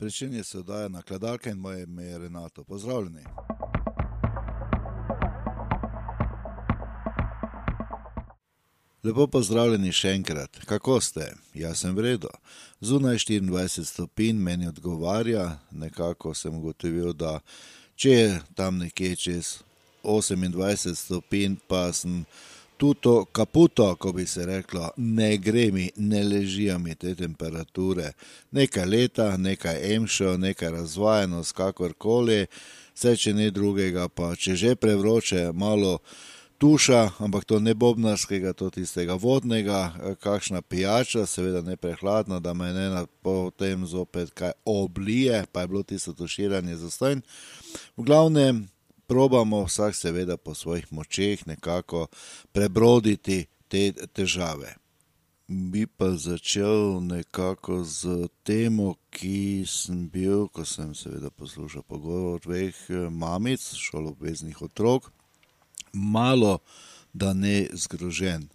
Pričenje se oddaja na kladalke in moje ime je Renato. Pozdravljeni. Lepo pozdravljeni še enkrat. Kako ste? Jaz sem vredo. Zunaj 24 stopinj meni odgovarja, nekako sem ugotovil, da če je tam nekje čez 28 stopinj, pa sem tuto kaputo, ko bi se reklo, ne gre mi, ne ležijo mi te temperature. Nekaj leta, nekaj emšo, nekaj razvajenost, kakorkoli, vse če ne drugega, pa če že prevroče, malo tuša, ampak to ne bobnarskega, to tistega vodnega, kakšna pijača, seveda ne prehladna, da me ne potem zopet kaj oblije, pa je bilo tisto tuširanje za stojn. V glavnem, probamo vsak seveda po svojih močeh nekako prebroditi te težave. Bi pa začel nekako z temo, ki sem bil, ko sem seveda poslušal pogovor dveh mamic, šoloobveznih otrok malo da ne zgrožen.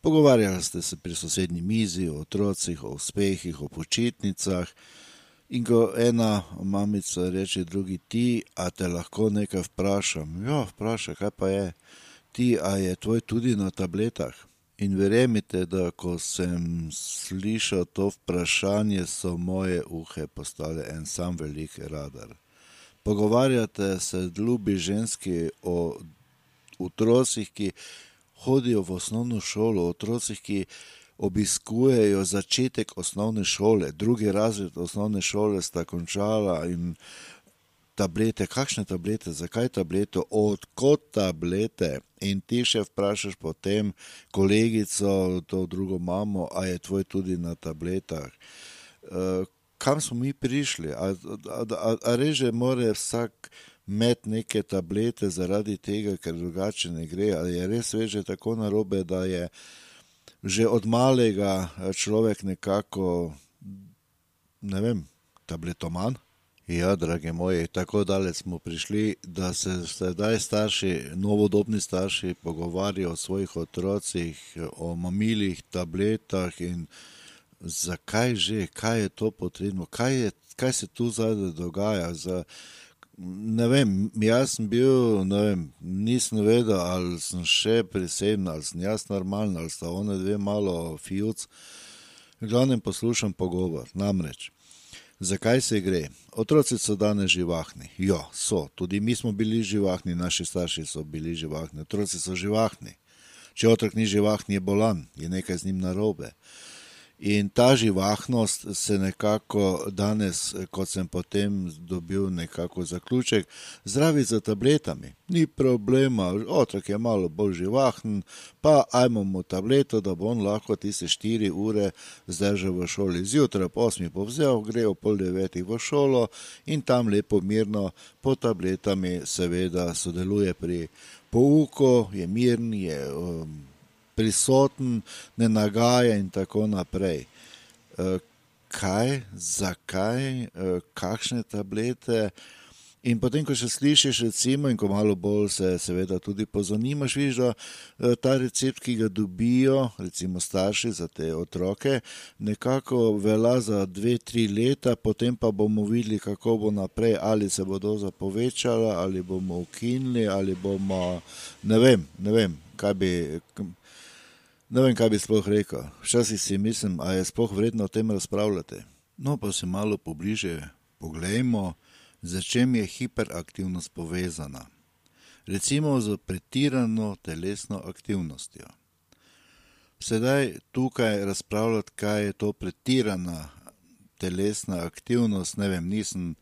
Pogovarjali ste se pri sosednji mizi o otrocih, o uspehih, o počitnicah. In ko ena mamica reče drugi ti, a te lahko nekaj vprašam. Ja, vprašaj, kaj pa je. Ti, a je tvoj tudi na tabletah? In verjemite, da ko sem slišal to vprašanje, so moje uhe postale en sam velik radar. Pogovarjate se ljubi ženski o otrocih, ki hodijo v osnovno šolo, otrocih, ki obiskujejo začetek osnovne šole, drugi razred osnovne šole sta končala in tablete, kakšne tablete, zakaj tablete, odkot tablete. In ti še vprašaš potem kolegico, to drugo mamo, a je tvoj tudi na tabletah. Kam smo mi prišli? A, a, a, a res že mora vsak imeti neke tablete zaradi tega, ker drugače ne gre, ali je res že tako narobe, da je že od malega človek nekako, ne vem, tabletoman? Ja, dragi moji, tako daleč smo prišli, da se sedaj starši, novodobni starši pogovarjajo o svojih otrocih, o mamilih, tabletah in zakaj že, kaj je to potrebno, kaj je, kaj se tu zadaj dogaja z ne vem, jaz sem bil, ne vem, nisem vedel, ali sem še priseben, ali sem jaz normalen, ali sta ona dve malo fijuvc. V glavnem poslušam pogovor, namreč, zakaj se gre. Otroci so danes živahni, ja, so, tudi mi smo bili živahni, naši starši so bili živahni, otroci so živahni. Če otrok ni živahen, je bolan, je nekaj z njim narobe. In ta živahnost se nekako danes, kot sem potem dobil nekako zaključek, zdravi z tabletami. Ni problema, otrok je malo bolj živahen, pa ajmo mu tableto, da bo on lahko tiste štiri ure zdržal v šoli. Zjutraj ob osmih bo vzel, gre ob pol devetih v šolo in tam lepo mirno pod tabletami seveda sodeluje pri pouku, je miren, je prisoten, ne nagaja in tako naprej. Kaj, zakaj, kakšne tablete? In potem, ko še slišiš, recimo, in ko malo bolj se seveda tudi pozanimaš, vidiš, da ta recept, ki ga dobijo, recimo starši za te otroke, nekako velja za dve, tri leta, potem pa bomo videli, kako bo naprej, ali se bo doza povečala, ali bomo ukinili, ali bomo, ne vem, ne vem, kaj bi, ne vem, kaj bi sploh rekel. Včasih si mislim, a je sploh vredno o tem razpravljati. No, pa si malo pobliže poglejmo, z čim je hiperaktivnost povezana. Recimo s pretirano telesno aktivnostjo. Sedaj tukaj razpravljati, kaj je to pretirana telesna aktivnost, ne vem, nisem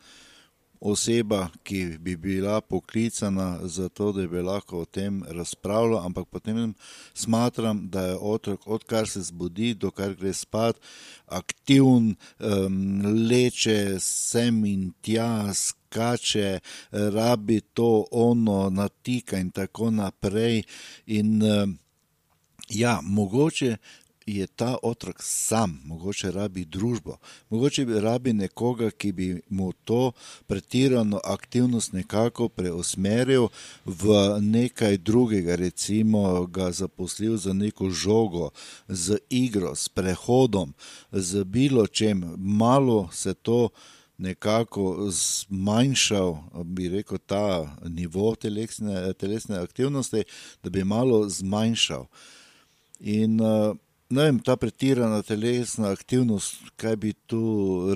oseba, ki bi bila poklicana za to, da bi lahko o tem razpravljal, ampak potem smatram, da je otrok, odkar se zbudi, dokler gre spat, aktiven, leče sem in tja, skače, rabi to, ono, natika in tako naprej. In ja, mogoče je ta otrok sam, mogoče rabi družbo, mogoče rabi nekoga, ki bi mu to pretirano aktivnost nekako preusmeril v nekaj drugega, recimo ga zaposlil za neko žogo, z igro, s prehodom, z bilo čim. Malo se to nekako zmanjšal, bi rekel, ta nivo telesne, telesne aktivnosti, da bi malo zmanjšal. In ne vem, ta pretirana telesna aktivnost, kaj bi tu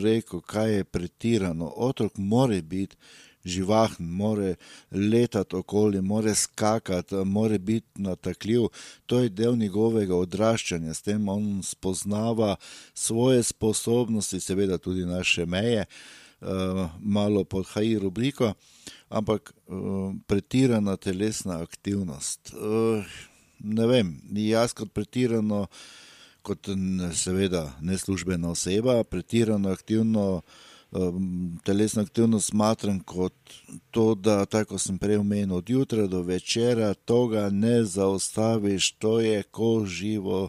rekel, kaj je pretirano. Otrok mora biti živahen, mora letati okoli, mora skakati, mora biti natakljiv. To je del njegovega odraščanja, s tem on spoznava svoje sposobnosti, seveda tudi naše meje, malo pod HI rubriko, ampak pretirana telesna aktivnost. Ne vem, jaz kot pretirano, kot seveda neslužbena oseba, pretirano aktivno telesno aktivnost smatram kot to, da tako sem prej omenil, od jutra do večera tega ne zaustaviš, to je ko živo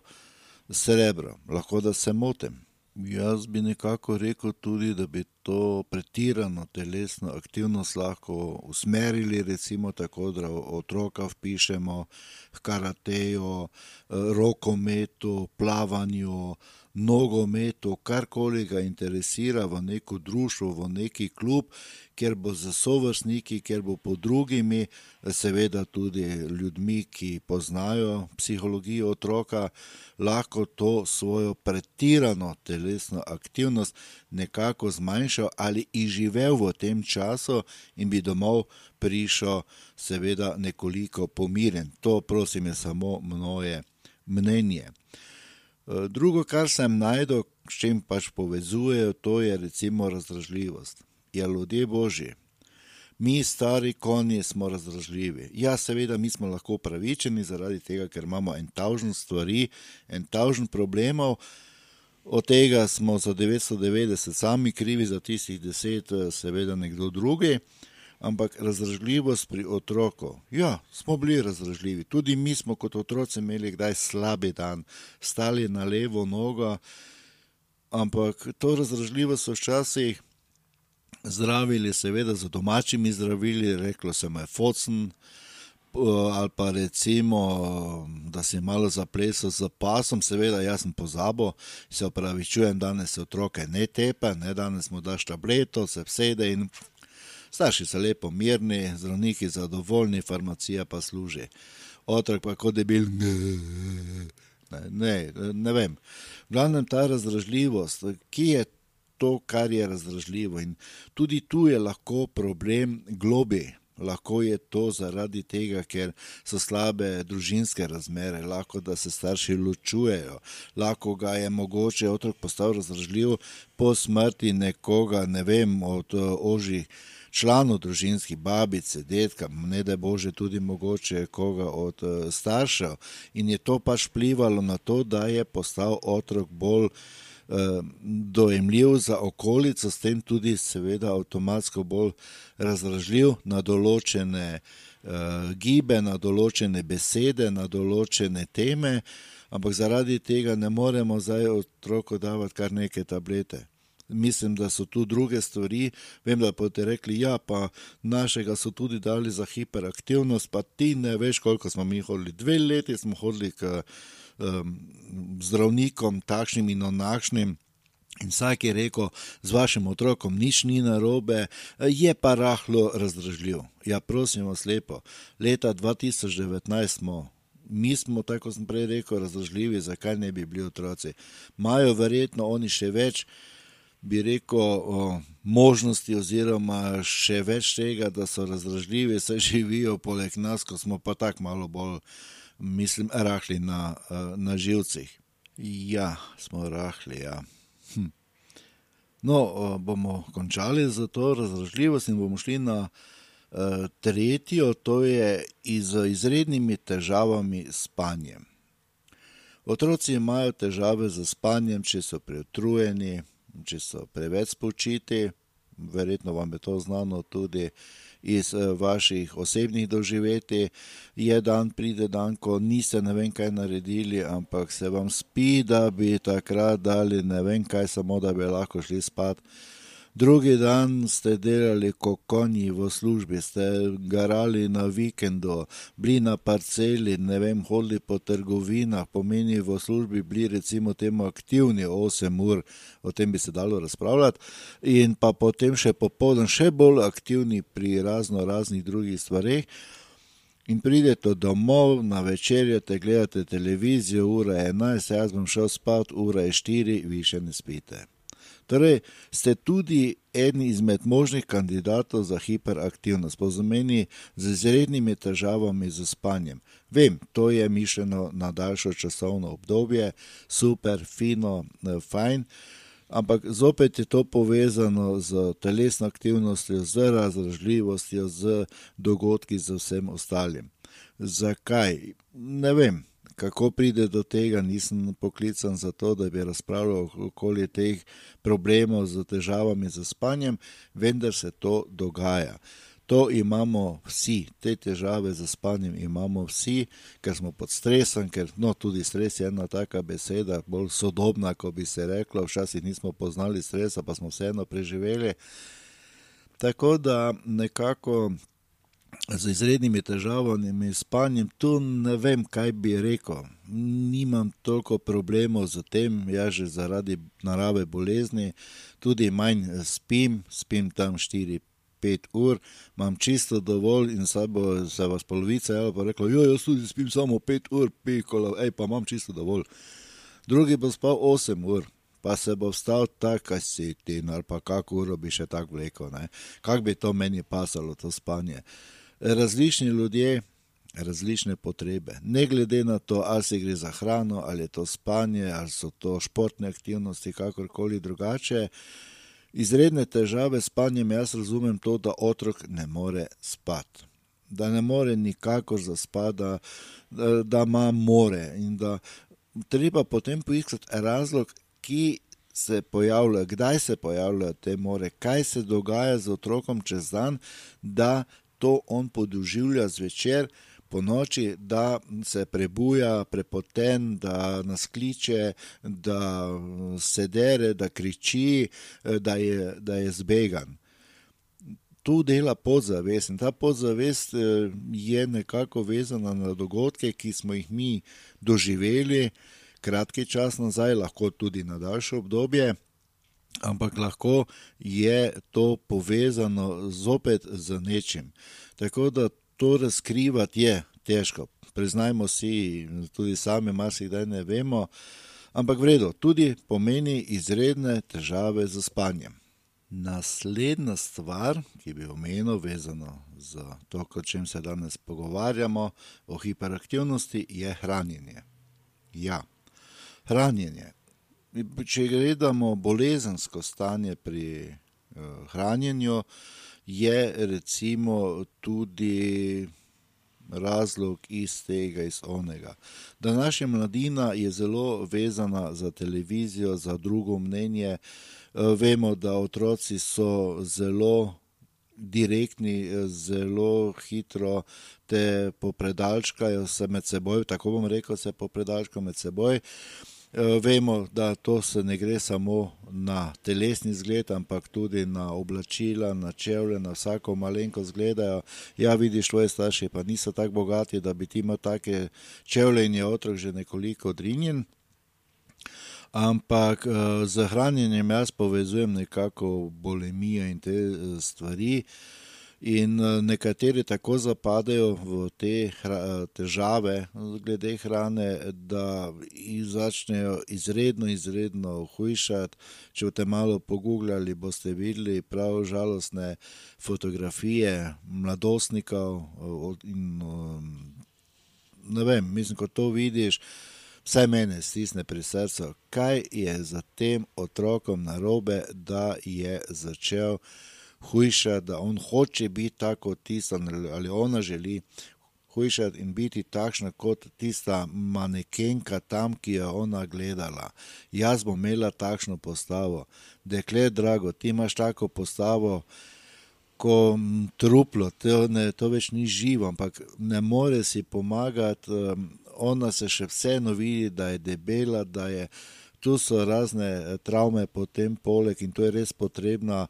srebro. Lahko da se motim. Jaz bi nekako rekel tudi, da bi to pretirano telesno aktivnost lahko usmerili recimo tako, da otroka vpišemo h karateju, rokometu, plavanju, nogometu, karkoli ga interesira, v neko društvo, v neki klub, kjer bo s sovrstniki, kjer bo pod drugimi, seveda tudi ljudmi, ki poznajo psihologijo otroka, lahko to svojo pretirano telesno aktivnost nekako zmanjšal ali izživel v tem času in bi domov prišel seveda nekoliko pomirjen. To, prosim, je samo moje mnenje. Drugo, kar sem našel, s čim pač povezujejo, to je recimo razdražljivost. Ja, ljudje božji, mi, stari konji, smo razdražljivi. Ja, seveda, mi smo lahko upravičeni zaradi tega, ker imamo en tavžent stvari, en tavžent problemov, od tega smo za devetsto devetdeset sami krivi, za tistih deset seveda nekdo drugi. Ampak razdražljivost pri otroku, ja, smo bili razdražljivi, tudi mi smo kot otroci imeli kdaj slab dan, stali na levo nogo, ampak to razdražljivost so včasih zdravili seveda z domačimi zdravili, reklo se mu je focen, ali pa recimo, da si malo zaplesal s pasom, seveda, jaz sem pozabil, se opravičujem, danes se otroke ne tepe, ne, danes mu daš tableto, se usede in starši so lepo mirni, zdravniki zadovoljni, farmacija pa služi. Otrok pa ko debil, Ne, ne vem. V glavnem ta razdražljivost, kje je to, kar je razdražljivo, in tudi tu je lahko problem globlji. Lahko je to zaradi tega, ker so slabe družinske razmere, lahko, da se starši ločujejo, lahko ga je mogoče otrok postal razdražljiv po smrti nekoga, ne vem, od ožjih članov družinskih, babice, dedka, ne daj bože tudi mogoče koga od staršev. In je to pač vplivalo na to, da je postal otrok bolj dojemljiv za okolico, s tem tudi seveda avtomatsko bolj razdražljiv na določene gibe, na določene besede, na določene teme, ampak zaradi tega ne moremo zdaj otroku davati kar neke tablete. Mislim, da so tu druge stvari, vem, da boste rekli: "Ja, pa našega so tudi dali za hiperaktivnost." Pa ti ne veš, koliko smo mi hodili, dve leti smo hodili k zdravnikom, takšnim in onakšnim, in vsak je rekel: "Z vašim otrokom nič ni narobe, je pa rahlo razdražljiv." Ja, prosim vas lepo, leta dva tisoč devetnajst smo. Mi smo, tako sem prej rekel, razdražljivi, zakaj ne bi bili otroci? Imajo verjetno oni še več, bi rekel, možnosti oziroma še več tega, da so razdražljivi, saj živijo poleg nas, ko smo pa tako malo bolj, mislim, rahli na, na živcih. Ja, smo rahli, ja. No, bomo končali s to razdražljivostjo in bomo šli na tretjo, to je z izrednimi težavami s spanjem. Otroci imajo težave s spanjem, če so preutrujeni, če so preveč spočiti, verjetno vam je to znano tudi iz vaših osebnih doživetij. Je dan, pride dan, ko niste ne vem kaj naredili, ampak se vam spi, da bi takrat dali ne vem kaj, samo da bi lahko šli spat. Drugi dan ste delali kot konji v službi, ste garali na vikendu, bili na parceli, ne vem, hodili po trgovinah, pomeni v službi bili recimo temu aktivni 8 ur, o tem bi se dalo razpravljati, in pa potem še popoldan še bolj aktivni pri razno raznih drugih stvareh. In pridete domov, na večerjate, gledate televizijo, ura je 11, jaz bom šel spat, ura je 4, vi še ne spite. Torej, ste tudi eden izmed možnih kandidatov za hiperaktivnost, pozameni z izrednimi težavami z spanjem. Vem, to je mišljeno na daljšo časovno obdobje, super, fino, eh, fajn, ampak zopet je to povezano z telesno aktivnostjo, z razražljivostjo, z dogodki, z vsem ostalim. Zakaj? Ne vem kako pride do tega, nisem poklican za to, da bi razpravljal okoli teh problemov z težavami z spanjem, vendar se to dogaja. To imamo vsi, te težave z spanjem imamo vsi, ker smo pod stresom, ker no, tudi stres je ena taka beseda, bolj sodobna, kot bi se reklo. Včasih nismo poznali stresa, pa smo vseeno preživeli. Tako da nekako z izrednimi težavami s spanjem, tu ne vem, kaj bi rekel. Nimam toliko problemov z tem, jaz že zaradi narave bolezni, tudi manj spim, spim tam 4-5 ur, imam čisto dovolj in se bo se vas polovica ali pa rekla, jo, jaz tudi spim samo 5 ur, pikolo, ej, pa imam čisto dovolj. Drugi bo spal 8 ur. Pa se bo vstal tako, kaj si ti, ali pa kako uro bi še tako vlekel, kako bi to meni pasalo, to spanje različni ljudje, različne potrebe. Ne glede na to, ali se gre za hrano, ali je to spanje, ali so to športne aktivnosti, kakorkoli drugače. Izredne težave s spanjem, jaz razumem to, da otrok ne more spati. Da ne more nikakor zaspati, da, da ima more. In da treba potem poiskati razlog, ki se pojavlja, kdaj se pojavljajo te more, kaj se dogaja z otrokom čez dan, da to on podoživlja zvečer, po noči, da se prebuja, prepoten, da nas kliče, da se dere, da kriči, da je, da je zbegan. Tu dela podzavest in ta podzavest je nekako vezana na dogodke, ki smo jih mi doživeli kratki čas nazaj, lahko tudi na daljše obdobje ampak lahko je to povezano zopet z nečim. Tako da to razkrivati je težko. Priznajmo si, tudi sami marsikdaj ne vemo, ampak vredno, tudi pomeni izredne težave z spanjem. Naslednja stvar, ki bi omenil, vezano z to, o čem se danes pogovarjamo, o hiperaktivnosti, je hranjenje. Ja, hranjenje. Če gledamo bolezensko stanje pri hranjenju, je recimo tudi razlog iz tega, iz onega. Današnja mladina je zelo vezana za televizijo, za drugo mnenje. Vemo, da otroci so zelo direktni, zelo hitro te popredalčkajo se med seboj, tako bom rekel, se popredalčkajo med seboj. Vemo, da to se ne gre samo na telesni izgled, ampak tudi na oblačila, na čevlje, na vsako malenkost gledajo. Ja, vidiš, tvoji starši pa niso tako bogati, da bi ti imel take čevlje in je otrok že nekoliko odrinjen. Ampak s hranjenjem jaz povezujem nekako bulimijo in te stvari. In nekateri tako zapadejo v te težave glede hrane, da jih začnejo izredno, izredno hujšati. Če boste malo poguglali, boste videli prav žalostne fotografije mladostnikov in ne vem, mislim, ko to vidiš, vsaj mene stisne pri srcu, kaj je s tem otrokom narobe, da je začel hujšati, da on hoče biti tak kot tisti ali ona želi hujšati in biti takšna kot tista manekenka tam, ki je ona gledala. Jaz bom imela takšno postavo. Dekle drago, ti imaš tako postavo ko truplo, to ne, to več ni živo, ampak ne more si pomagati, ona se še vseeno vidi, da je debela, da je tu so razne travme potem poleg in to je res potrebna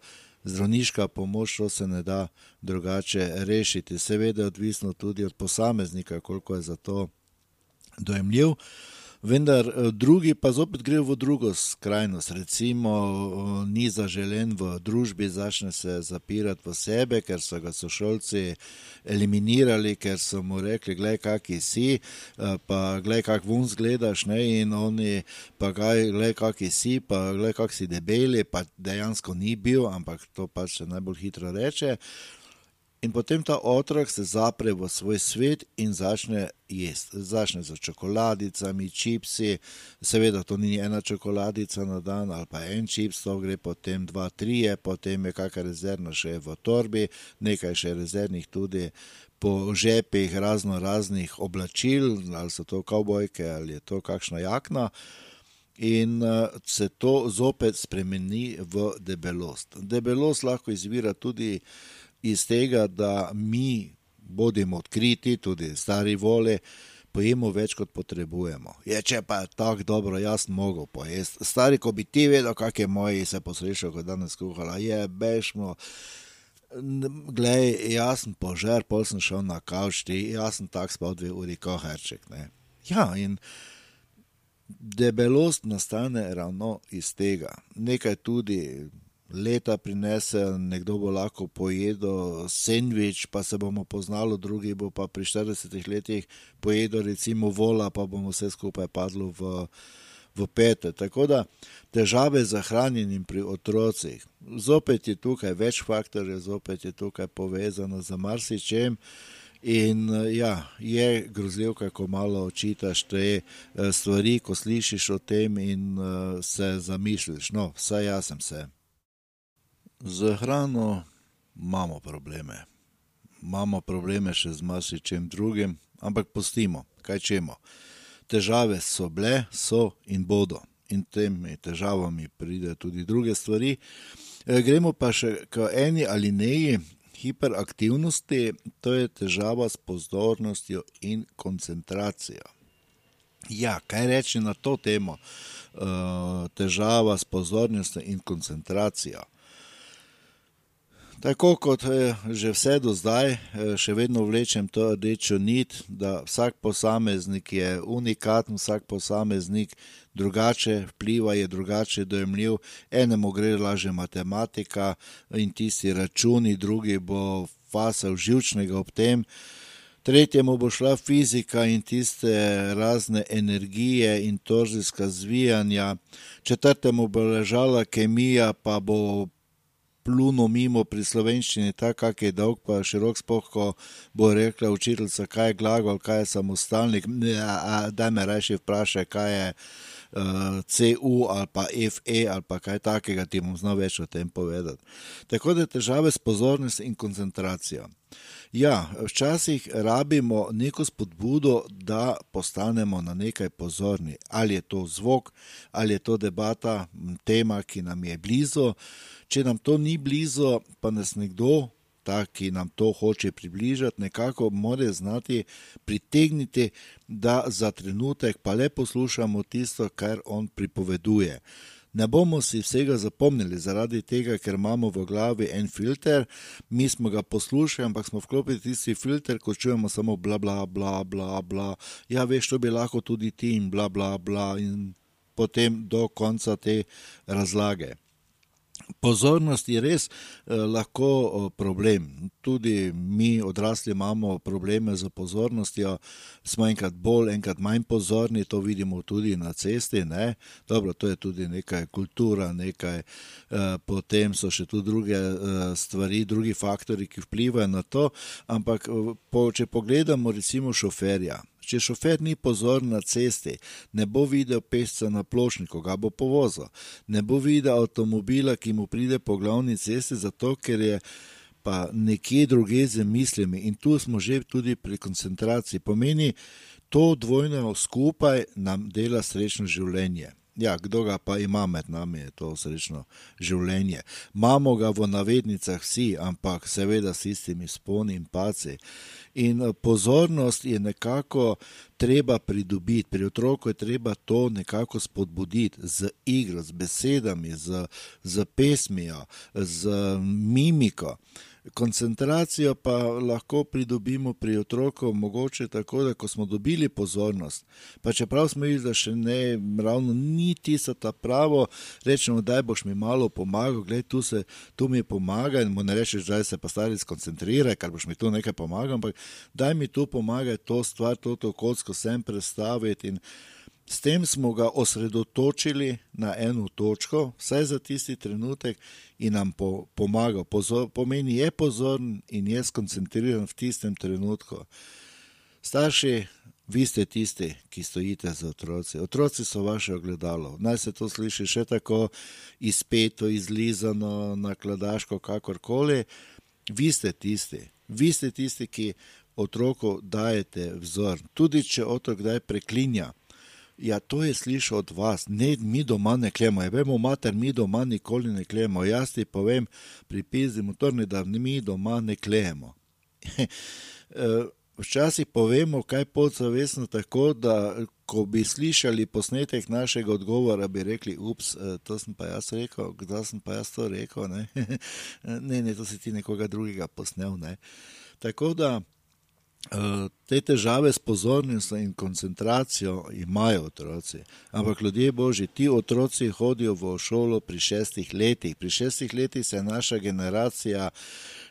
zdravniška pomoč, to se ne da drugače rešiti. Seveda je odvisno tudi od posameznika, koliko je za to dojemljiv. Vendar eh, drugi pa zopet grejo v drugo skrajnost. Recimo, eh, ni zaželen v družbi, začne se zapirati v sebe, ker so ga sošolci eliminirali, ker so mu rekli: Glej, kaki si, eh, pa glej, kak vun zgledaš. Ne? In oni pa glej, kaki si, pa glej, kak si debeli, pa dejansko ni bil, ampak to pač se najbolj hitro reče. In potem ta otrok se zapre v svoj svet in začne jesti. Začne z čokoladicami, čipsi, seveda to ni ena čokoladica na dan ali pa en čips, to gre potem dva, tri, potem je kakšna rezervna še v torbi, nekaj še rezervnih tudi po žepih razno raznih oblačil, ali so to kavbojke ali je to kakšna jakna. In uh, se to zopet spremeni v debelost. Debelost lahko izvira tudi iz tega, da mi bodimo odkriti, tudi stari vole, pojemo več, kot potrebujemo. Je, če pa je tako dobro, jaz mogel pojesti. Stari, ko bi ti vedel, kak je moj, se posrečal, ko danes kuhala, je bešmo. Glej, jaz sem požar, pol sem šel na kavč, ti, jaz sem tak spal dve uri, ko herček. Ne? Ja, in debelost nastane ravno iz tega. Nekaj tudi leta prinese, nekdo bo lahko pojedel sendvič, pa se bomo poznali, drugi bo pa pri 40 letih pojedel recimo vola, pa bomo vse skupaj padlo v, v pete. Tako da težave z hranjenjem pri otrocih, zopet je tukaj več faktorjev, zopet je tukaj povezano z marsičem. In ja, je grozljivka, ko malo očitaš te eh, stvari, ko slišiš o tem in uh, se zamišljaš. No, vsaj jaz sem se. Z hrano imamo probleme. Imamo probleme še z marsičem drugim, ampak pustimo, kaj čemo. Težave so bile, so in bodo. In temi težavami pride tudi druge stvari. E, gremo pa še k eni ali neji hiperaktivnosti, to je težava s pozornostjo in koncentracijo. Ja, kaj reči na to temo? E, težava s pozornostjo in koncentracijo. Tako kot eh, že vse do zdaj, eh, še vedno vlečem to rdečo nit, da vsak posameznik je unikaten, vsak posameznik drugače vpliva, je drugače dojemljiv. Enemu gre laže matematika in tisti računi, drugi bo fasal živčnega ob tem. Tretjemu bo šla fizika in tiste razne energije in torzijska zvijanja, četrtemu bo ležala kemija, pa bo pluno mimo pri slovenščini, tako kak je dolg, pa širok spoh, ko bo rekla učiteljica, kaj je glagol, kaj je samostalnik. Da me reši vprašaj, kaj je uh, eh, CU ali pa FE ali pa kaj takega, ti bom znal več o tem povedati. Tako da težave s pozornostjo in koncentracijo. Ja, včasih rabimo neko spodbudo, da postanemo na nekaj pozorni. Ali je to zvok, ali je to debata, tema, ki nam je blizu. Če nam to ni blizu, pa nas nekdo, ta, ki nam to hoče približati, nekako mora znati pritegniti, da za trenutek pa le poslušamo tisto, kar on pripoveduje. Ne bomo si vsega zapomnili, zaradi tega, ker imamo v glavi en filter, mi smo ga poslušali, ampak smo vklopili tisti filter, ko čujemo samo bla, bla, bla, bla, bla. Ja, veš, to bi lahko tudi ti in bla, bla, bla, in potem do konca te razlage. Pozornost je res eh, lahko problem. Tudi mi, odrasli, imamo probleme z pozornostjo, smo enkrat bolj, enkrat manj pozorni, to vidimo tudi na cesti. Ne? Dobro, to je tudi nekaj kultura, nekaj, eh, potem so še tu druge eh, stvari, drugi faktori, ki vplivajo na to. Ampak, eh, po, če pogledamo recimo šoferja. Če šofer ni pozoren na cesti, ne bo videl pesca na plošniku, ga bo povozil, ne bo videl avtomobila, ki mu pride po glavni cesti, zato ker je pa nekje druge z mislimi in tu smo že tudi pri koncentraciji. Pomeni, to dvojno skupaj nam dela srečno življenje. Ja, kdo ga pa ima med nami, je to srečno življenje. Imamo ga v navednicah vsi, ampak seveda s tistimi sponi in paci. In eh, pozornost je nekako treba pridobiti, pri otroku je treba to nekako spodbuditi z igro, z besedami, z, z pesmijo, z mimiko. Koncentracijo pa lahko pridobimo pri otroku, mogoče tako, da ko smo dobili pozornost, pa čeprav smo videli, da še ne ravno ni tisto ta pravo, rečemo, da boš mi malo pomagal, gledaj, tu, se, tu mi pomaga in mu ne rečeš, da se pa stari skoncentriraj, kar boš mi tu nekaj pomagal, ampak daj mi tu pomagaj to stvar, to, to kocko sem predstaviti in S tem smo ga osredotočili na eno točko, vsaj za tisti trenutek, in nam po, pomagal. Pozor, pomeni, je pozoren in je skoncentriran v tistem trenutku. Starši, vi ste tisti, ki stojite za otroci. Otroci so vaše ogledalo. Naj se to sliši še tako izpeto, izlizano, nakladaško, kakorkoli. Vi ste tisti, vi ste tisti, ki otroku dajete vzor. Tudi če otrok kdaj preklinja. Ja, to je slišal od vas, ne, mi doma ne klemo. Ja, vemo, mater, mi doma nikoli ne klemo. Jaz ti povem, pri pizdi motorni, da mi doma ne klemo. Eh, včasih povemo, kaj podzavestno tako, da ko bi slišali posnetek našega odgovora, bi rekli, ups, eh, to sem pa jaz rekel, kdaj sem pa jaz to rekel. Ne, ne, ne to si ti nekoga drugega posnel. Ne. Tako da. Eh, te težave s pozornostjo in koncentracijo imajo otroci. Ampak ljudje božji, ti otroci hodijo v šolo pri šestih letih. Pri šestih letih se je naša generacija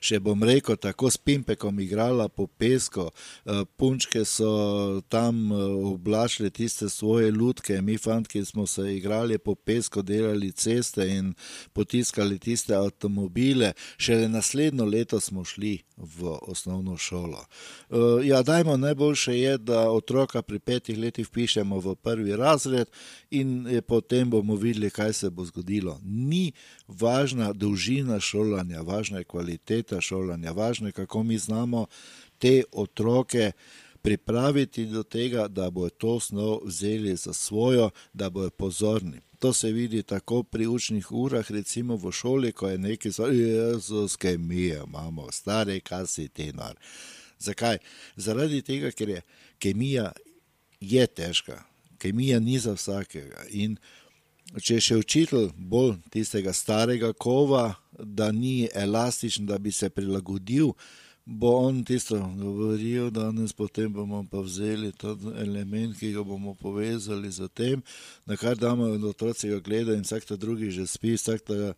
še bom rekel, tako s Pimpekom igrala po pesku, eh, punčke so tam eh, oblačile tiste svoje lutke, mi fantki smo se igrali po pesku, delali ceste in potiskali tiste avtomobile, šele naslednjo leto smo šli v osnovno šolo. Eh, ja, dajmo, najboljše je, da otroka pri petih letih pišemo v prvi razred in potem bomo videli, kaj se bo zgodilo. Ni važna dolžina šolanja, važna je kvaliteta šolanja, važno je, kako mi znamo te otroke pripraviti do tega, da bodo to snov vzeli za svojo, da bodo pozorni. To se vidi tako pri učnih urah, recimo v šoli, ko je neki jezus, kemija, imamo, stare, kaj si ti nar. Zakaj? Zaradi tega, ker je kemija je težka, kemija ni za vsakega. In če je še učitelj bolj tistega starega kova, da ni elastičen, da bi se prilagodil, bo on tisto govoril, danes potem bomo pa vzeli ta element, ki ga bomo povezali z tem, na kar damo in otroci ga gledajo in vsak ta drugi že spi, vsak ta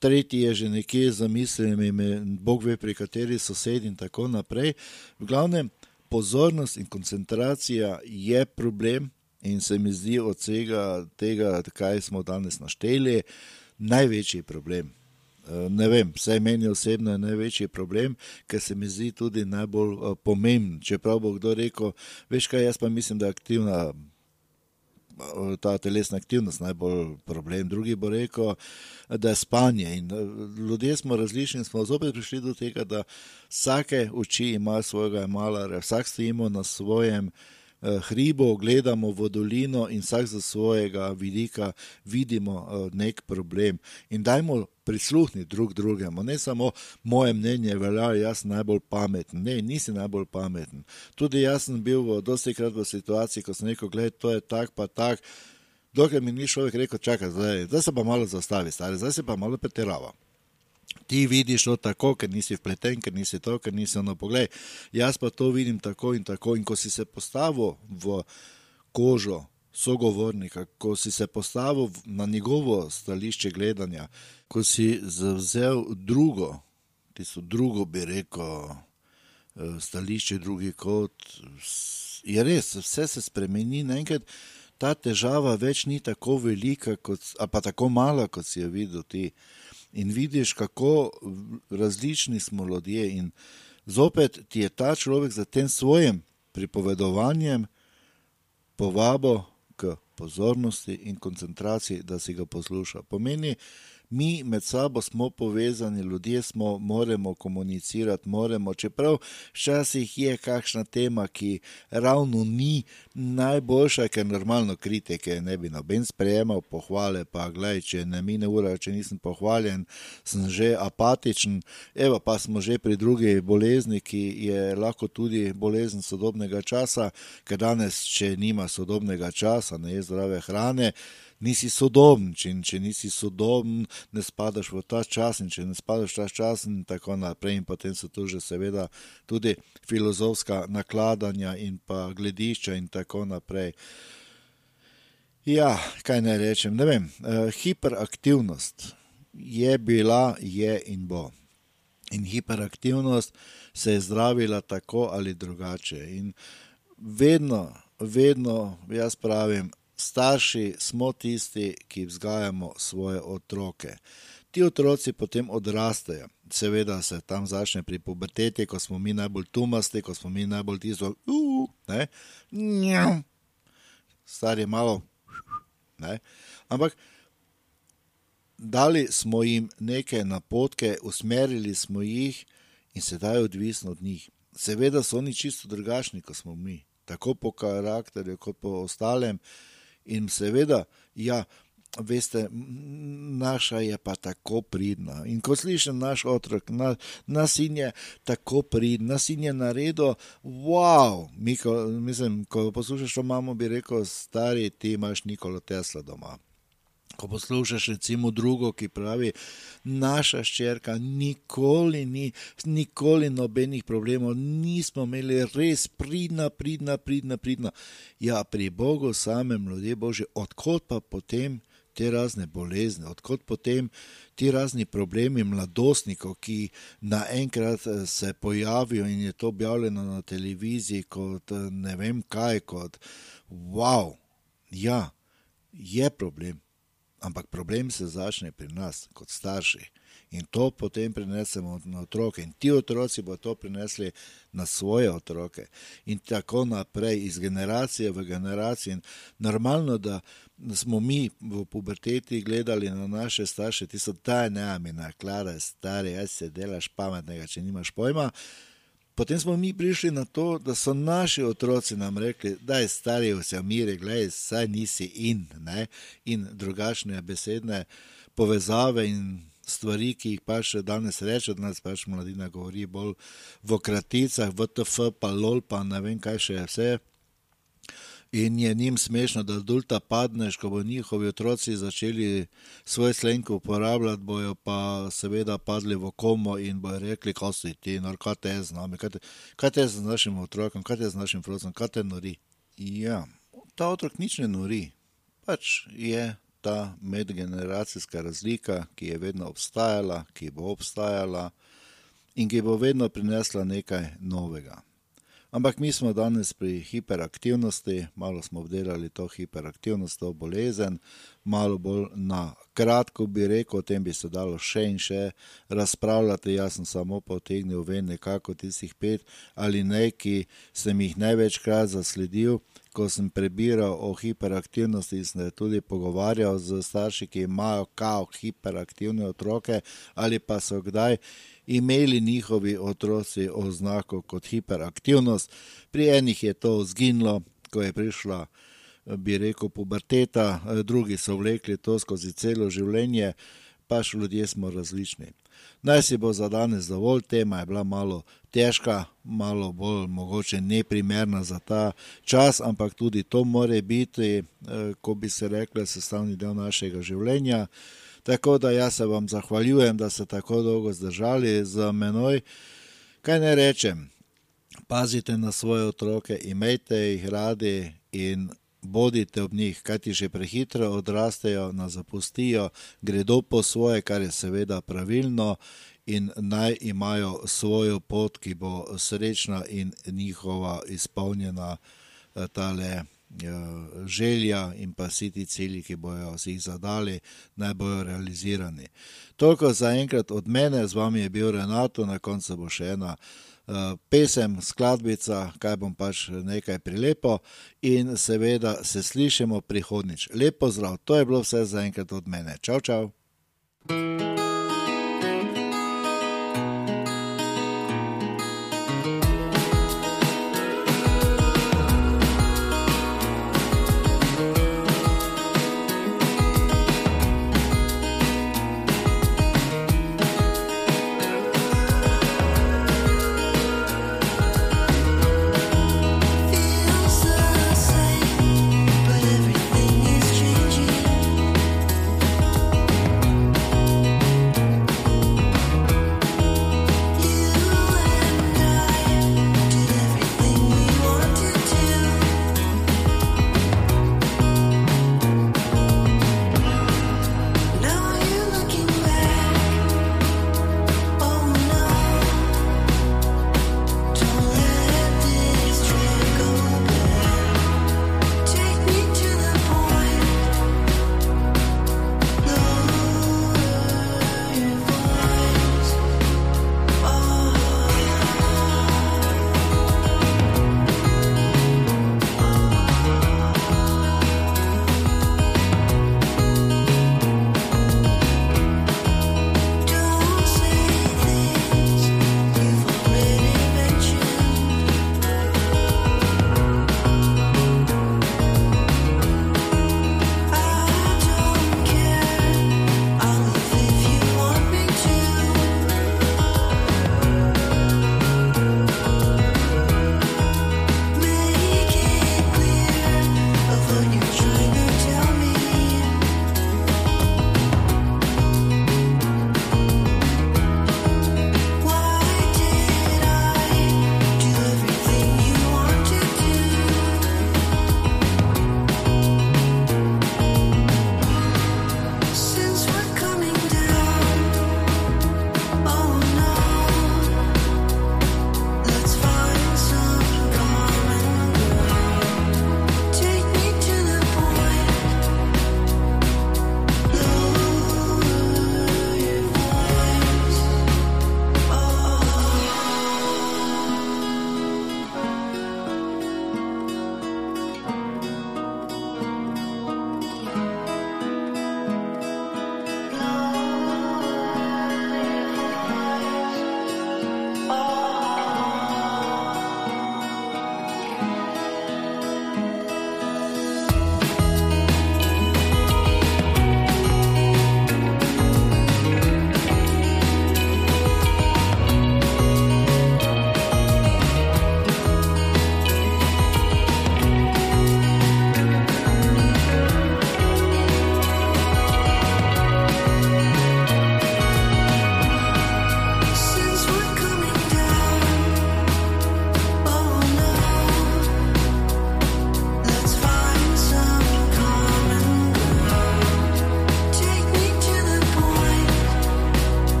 tretji je že nekje za mislimi, bog ve pri kateri sosedi in tako naprej. V glavnem, pozornost in koncentracija je problem, In se mi zdi od vsega tega, kaj smo danes našteli, največji problem. Eh, ne vem, vsaj meni osebno je največji problem, ker se mi zdi tudi najbolj eh, pomemben. Čeprav bo kdo rekel, veš kaj, jaz pa mislim, da je aktivna. Eh, ta telesna aktivnost je najbolj problem. Drugi bo rekel, da je spanje. In ljudje smo različni, smo zopet prišli do tega, da vsake oči ima svojega malara, vsak stojimo na svojem uh, Eh, hribo, gledamo v dolino in vsak za svojega vidika vidimo eh, nek problem. In dajmo prisluhniti drug drugemu, ne samo moje mnenje, velja, jaz sem najbolj pameten. Ne, nisi najbolj pameten. Tudi jaz sem bil v dosti krat v situaciji, ko sem rekel, gledaj, to je tak pa tak. Dokler mi ni človek rekel, čakaj, zdaj, zdaj se pa malo zastavi, stari, zdaj se pa malo pretirava ti vidiš to tako, ker nisi vpleten, ker nisi to, ker nisi ono pogled. Jaz pa to vidim tako in tako. In ko si se postavil v kožo sogovornika, ko si se postavil na njegovo stališče gledanja, ko si zavzel drugo, tisto drugo bi rekel, eh, stališče, drugi kot. Je res, vse se spremeni naenkrat. Ta težava več ni tako velika, kot, pa tako mala, kot si jo videl ti. Uh, in vidiš, kako različni smo ljudje. In zopet ti je ta človek za tem svojim pripovedovanjem povabo k pozornosti in koncentraciji, da si ga posluša. Pomeni, Mi med sabo smo povezani, ljudje smo, moramo komunicirati, moramo, čeprav včasih je kakšna tema, ki ravno ni najboljša, ker normalno kritike ne bi noben sprejemal, pohvale pa, gledaj, če ne mine ura, če nisem pohvaljen, sem že apatičen, evo pa smo že pri drugi bolezni, ki je lahko tudi bolezen sodobnega časa, ker danes, če nima sodobnega časa, ne je zdrave hrane, nisi sodoben, če, če nisi sodoben, ne spadaš v ta čas in če ne spadaš v ta čas in tako naprej. In potem so tu že seveda tudi filozofska nakladanja in pa gledišča in tako naprej. Ja, kaj naj rečem, ne vem, uh, hiperaktivnost je bila, je in bo. In hiperaktivnost se je zdravila tako ali drugače. In vedno, vedno, jaz pravim, starši smo tisti, ki vzgajamo svoje otroke. Ti otroci potem odrastejo. Seveda se tam začne pri puberteti, ko smo mi najbolj tumasti, ko smo mi najbolj tisti, ki je star je malo. Ne? Ampak dali smo jim neke napotke, usmerili smo jih in sedaj je odvisno od njih. Seveda so oni čisto drugačni, kot smo mi, tako po karakterju, kot po ostalem. In seveda, ja, veste, naša je pa tako pridna. In ko slišim naš otrok, na, nas in je tako pridna, nas in je naredil, wow, Miko, mislim, ko poslušaš to mamo, bi rekel, stari, ti imaš Nikolo Tesla doma. Ko poslušaš recimo drugo, ki pravi, naša ščerka nikoli ni, nikoli nobenih problemov, nismo imeli res pridna, pridna, pridna, pridna. Ja, pri Bogu samem ljudje božji, odkot pa potem te razne bolezni, odkot potem ti razni problemi mladostnikov, ki naenkrat eh, se pojavijo in je to objavljeno na televiziji kot eh, ne vem kaj, kot wow, ja, je problem ampak problem se začne pri nas, kot starši. In to potem prenesemo na otroke, in ti otroci bodo to prenesli na svoje otroke, in tako naprej, iz generacije v generacijo. Normalno, da smo mi v puberteti gledali na naše starše, ti so ta ne, amina, klara, stari, aj se delaš pametnega, če nimaš pojma. Potem smo mi prišli na to, da so naši otroci nam rekli, da je stari vse umiri, gledaj, saj nisi in, ne? in drugačne besedne povezave in stvari, ki jih pa še danes reče, da nas pač mladina govori bolj v kraticah, v TF, pa lol, pa ne vem kaj še vse in je njim smešno, da dulta padneš, ko bo njihovi otroci začeli svoj slenk uporabljati, bojo pa seveda padli v komo in bojo rekli, kaj si ti, no, kaj te je z nami, kaj te, kaj te je z našim otrokom, kaj te je z našim frocem, kaj te nori. Ja, ta otrok nič ne nori, pač je ta medgeneracijska razlika, ki je vedno obstajala, ki bo obstajala in ki bo vedno prinesla nekaj novega. Ampak mi smo danes pri hiperaktivnosti, malo smo obdelali to hiperaktivnost, to bolezen, malo bolj na kratko bi rekel, o tem bi se dalo še in še razpravljati. Jaz sem samo potegnil ven nekako tistih pet ali nekaj, sem jih največkrat zasledil. Ko sem prebiral o hiperaktivnosti, sem se tudi pogovarjal z starši, ki imajo kao hiperaktivne otroke ali pa so kdaj imeli njihovi otroci oznako kot hiperaktivnost. Pri enih je to zginilo, ko je prišla, bi rekel, puberteta, drugi so vlekli to skozi celo življenje, pač ljudje smo različni. Naj si bo za danes dovolj, tema je bila malo težka, malo bolj mogoče neprimerna za ta čas, ampak tudi to more biti, ko bi se rekli, sestavni del našega življenja. Tako da jaz se vam zahvaljujem, da ste tako dolgo zdržali z menoj. Kaj ne rečem, pazite na svoje otroke, imejte jih radi in bodite ob njih, kajti že prehitro odrastejo, nas zapustijo, gredo po svoje, kar je seveda pravilno. In naj imajo svojo pot, ki bo srečna in njihova izpolnjena, tale želja in pa vsi ti cilji, ki bojo si jih zadali, naj bojo realizirani. Toliko za enkrat od mene, z vami je bil Renato, na koncu bo še ena pesem, skladbica, kaj bom pač nekaj prilepo in seveda se slišimo prihodnič. Lep pozdrav, to je bilo vse za enkrat od mene. Čau, čau!